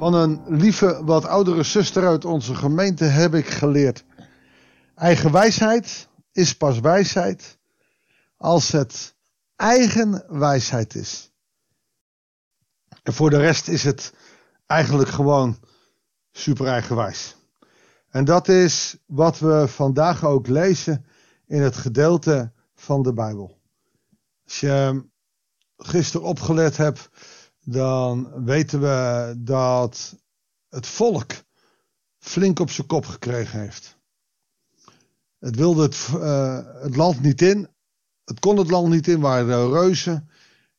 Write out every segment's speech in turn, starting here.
Van een lieve, wat oudere zuster uit onze gemeente heb ik geleerd. Eigen wijsheid is pas wijsheid als het eigen wijsheid is. En voor de rest is het eigenlijk gewoon super eigenwijs. En dat is wat we vandaag ook lezen in het gedeelte van de Bijbel. Als je gisteren opgelet hebt, dan weten we dat het volk flink op zijn kop gekregen heeft. Het wilde het, uh, het land niet in. Het kon het land niet in, waren reuzen.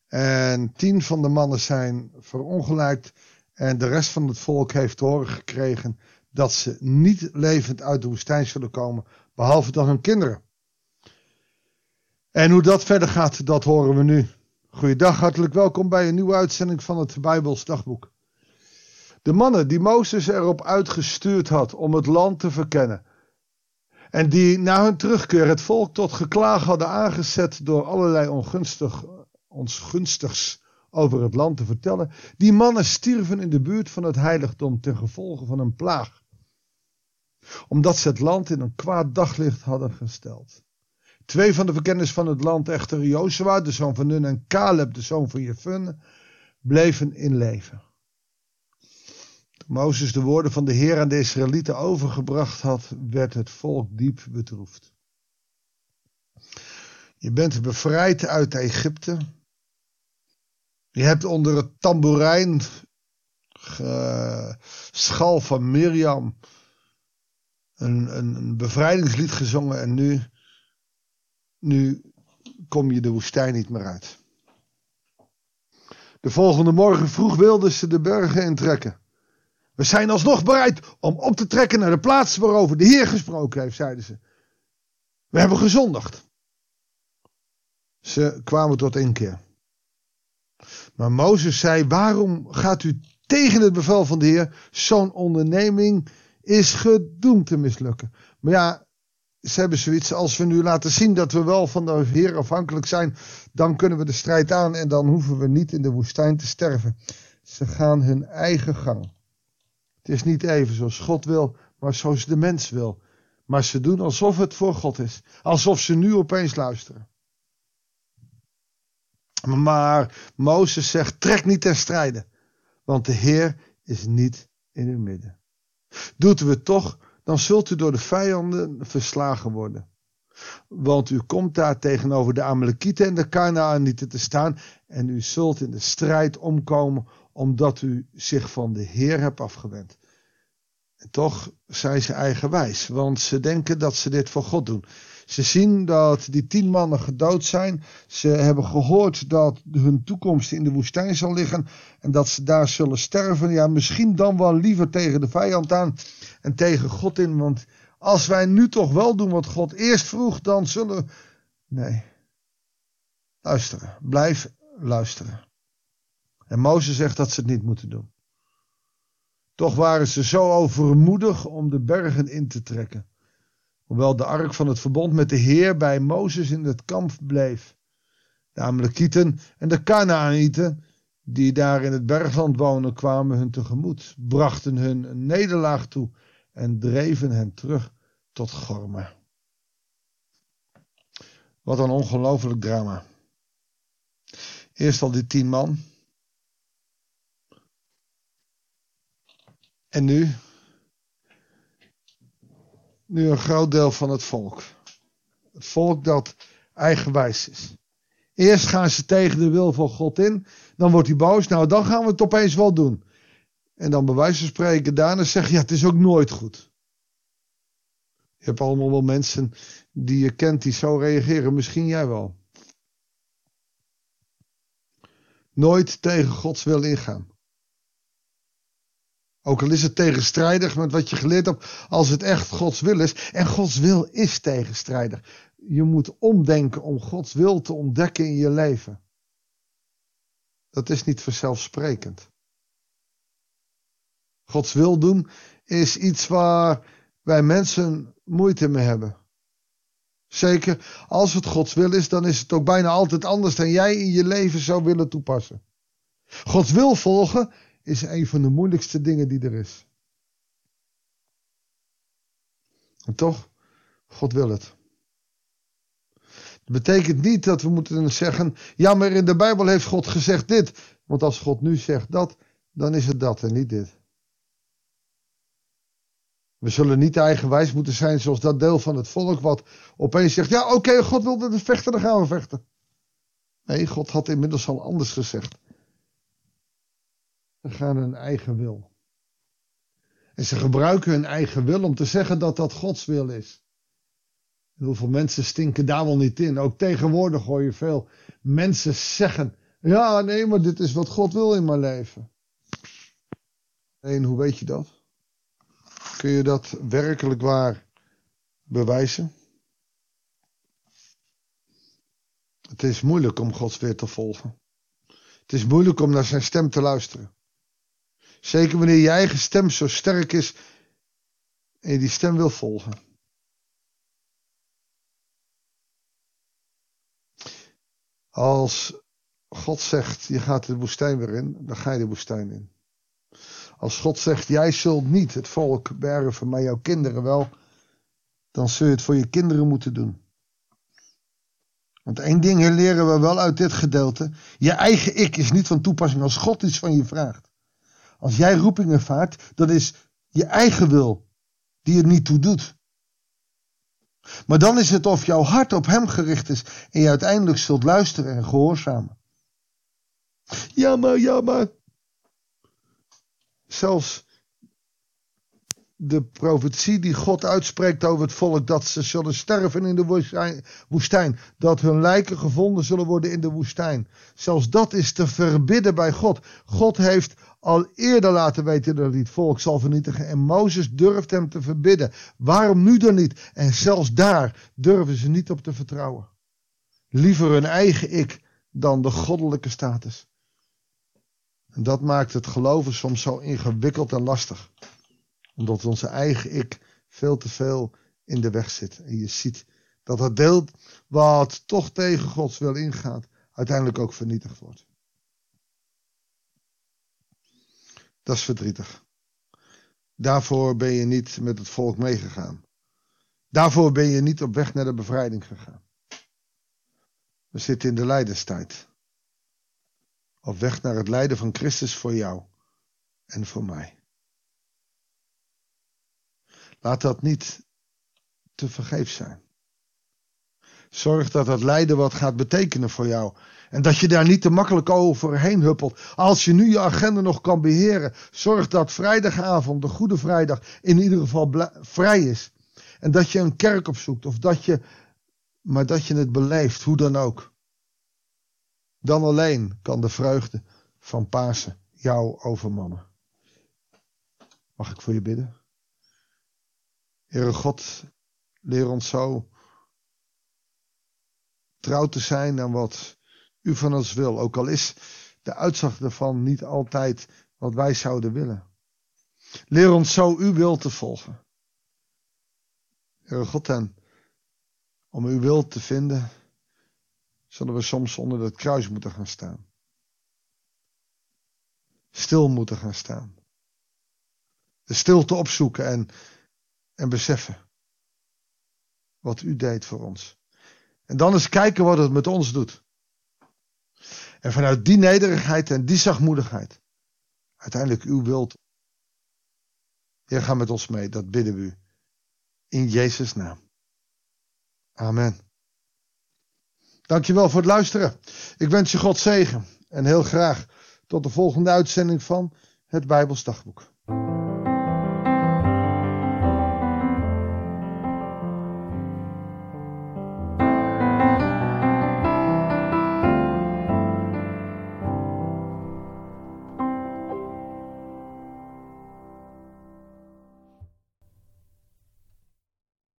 En tien van de mannen zijn verongelijkt. En de rest van het volk heeft te horen gekregen dat ze niet levend uit de woestijn zullen komen, behalve dan hun kinderen. En hoe dat verder gaat, dat horen we nu. Goeiedag, hartelijk welkom bij een nieuwe uitzending van het Bijbels Dagboek. De mannen die Mozes erop uitgestuurd had om het land te verkennen. En die na hun terugkeer het volk tot geklaag hadden aangezet door allerlei ongunstig, onsgunstigs over het land te vertellen. Die mannen stierven in de buurt van het heiligdom ten gevolge van een plaag. Omdat ze het land in een kwaad daglicht hadden gesteld. Twee van de verkenners van het land, echter Jozua, de zoon van Nun, en Caleb, de zoon van Jefun, bleven in leven. Toen Mozes de woorden van de Heer aan de Israëlieten overgebracht had, werd het volk diep bedroefd. Je bent bevrijd uit Egypte. Je hebt onder het tamboerijn schal van Mirjam een, een, een bevrijdingslied gezongen en nu nu kom je de woestijn niet meer uit. De volgende morgen vroeg wilden ze de bergen intrekken. We zijn alsnog bereid om op te trekken naar de plaats waarover de Heer gesproken heeft, zeiden ze. We hebben gezondigd. Ze kwamen tot inkeer. Maar Mozes zei: Waarom gaat u tegen het bevel van de Heer? Zo'n onderneming is gedoemd te mislukken. Maar ja, ze hebben zoiets als we nu laten zien dat we wel van de Heer afhankelijk zijn, dan kunnen we de strijd aan en dan hoeven we niet in de woestijn te sterven. Ze gaan hun eigen gang. Het is niet even zoals God wil, maar zoals de mens wil. Maar ze doen alsof het voor God is. Alsof ze nu opeens luisteren. Maar Mozes zegt: trek niet ten strijde, want de Heer is niet in uw midden. Doet we toch, dan zult u door de vijanden verslagen worden. Want u komt daar tegenover de Amalekieten en de Kanaanieten te staan en u zult in de strijd omkomen omdat u zich van de Heer hebt afgewend. En toch zijn ze eigenwijs, want ze denken dat ze dit voor God doen. Ze zien dat die tien mannen gedood zijn. Ze hebben gehoord dat hun toekomst in de woestijn zal liggen en dat ze daar zullen sterven. Ja, misschien dan wel liever tegen de vijand aan en tegen God in. Want als wij nu toch wel doen wat God eerst vroeg, dan zullen. Nee. Luisteren. Blijf luisteren. En Mozes zegt dat ze het niet moeten doen. Toch waren ze zo overmoedig om de bergen in te trekken. Hoewel de ark van het verbond met de Heer bij Mozes in het kamp bleef. De Amalekieten en de Kanaanieten, die daar in het bergland wonen, kwamen hun tegemoet, brachten hun een nederlaag toe en dreven hen terug tot Gorma. Wat een ongelooflijk drama. Eerst al die tien man. En nu? Nu een groot deel van het volk. Het volk dat eigenwijs is. Eerst gaan ze tegen de wil van God in. Dan wordt hij boos. Nou, dan gaan we het opeens wel doen. En dan bij wijze van spreken daarna zeggen, ja, het is ook nooit goed. Je hebt allemaal wel mensen die je kent die zo reageren. Misschien jij wel. Nooit tegen Gods wil ingaan. Ook al is het tegenstrijdig met wat je geleerd hebt, als het echt Gods wil is. En Gods wil is tegenstrijdig. Je moet omdenken om Gods wil te ontdekken in je leven. Dat is niet vanzelfsprekend. Gods wil doen is iets waar wij mensen moeite mee hebben. Zeker als het Gods wil is, dan is het ook bijna altijd anders dan jij in je leven zou willen toepassen. Gods wil volgen is een van de moeilijkste dingen die er is. En toch, God wil het. Dat betekent niet dat we moeten zeggen, ja maar in de Bijbel heeft God gezegd dit. Want als God nu zegt dat, dan is het dat en niet dit. We zullen niet eigenwijs moeten zijn zoals dat deel van het volk wat opeens zegt, ja oké, God wilde het vechten, dan gaan we vechten. Nee, God had inmiddels al anders gezegd. Ze gaan hun eigen wil. En ze gebruiken hun eigen wil om te zeggen dat dat Gods wil is. En hoeveel mensen stinken daar wel niet in? Ook tegenwoordig hoor je veel mensen zeggen: Ja, nee, maar dit is wat God wil in mijn leven. En hoe weet je dat? Kun je dat werkelijk waar bewijzen? Het is moeilijk om Gods weer te volgen. Het is moeilijk om naar zijn stem te luisteren. Zeker wanneer je eigen stem zo sterk is en je die stem wil volgen. Als God zegt, je gaat de woestijn weer in, dan ga je de woestijn in. Als God zegt, jij zult niet het volk bergen, maar jouw kinderen wel, dan zul je het voor je kinderen moeten doen. Want één ding leren we wel uit dit gedeelte. Je eigen ik is niet van toepassing als God iets van je vraagt. Als jij roepingen vaart, dan is je eigen wil die er niet toe doet. Maar dan is het of jouw hart op hem gericht is en je uiteindelijk zult luisteren en gehoorzamen. Ja, maar, ja, maar. Zelfs de profetie die God uitspreekt over het volk, dat ze zullen sterven in de woestijn, dat hun lijken gevonden zullen worden in de woestijn. Zelfs dat is te verbidden bij God. God heeft al eerder laten weten dat het volk zal vernietigen en Mozes durft hem te verbidden. Waarom nu dan niet? En zelfs daar durven ze niet op te vertrouwen. Liever hun eigen ik dan de goddelijke status. En dat maakt het geloven soms zo ingewikkeld en lastig omdat onze eigen ik veel te veel in de weg zit. En je ziet dat het deel wat toch tegen Gods wil ingaat, uiteindelijk ook vernietigd wordt. Dat is verdrietig. Daarvoor ben je niet met het volk meegegaan. Daarvoor ben je niet op weg naar de bevrijding gegaan. We zitten in de lijdenstijd. Op weg naar het lijden van Christus voor jou en voor mij. Laat dat niet te vergeefs zijn. Zorg dat dat lijden wat gaat betekenen voor jou. En dat je daar niet te makkelijk overheen huppelt. Als je nu je agenda nog kan beheren, zorg dat vrijdagavond, de Goede Vrijdag, in ieder geval vrij is. En dat je een kerk opzoekt, of dat je, maar dat je het beleeft, hoe dan ook. Dan alleen kan de vreugde van Pasen jou overmannen. Mag ik voor je bidden? Heere God, leer ons zo trouw te zijn aan wat u van ons wil. Ook al is de uitslag ervan niet altijd wat wij zouden willen. Leer ons zo uw wil te volgen. Heere God, en om uw wil te vinden, zullen we soms onder het kruis moeten gaan staan. Stil moeten gaan staan. De stilte opzoeken en en beseffen wat u deed voor ons. En dan eens kijken wat het met ons doet. En vanuit die nederigheid en die zachtmoedigheid uiteindelijk uw wilt. Heer, ga met ons mee, dat bidden we u. In Jezus' naam. Amen. Dankjewel voor het luisteren. Ik wens je God zegen en heel graag tot de volgende uitzending van het Bijbelsdagboek.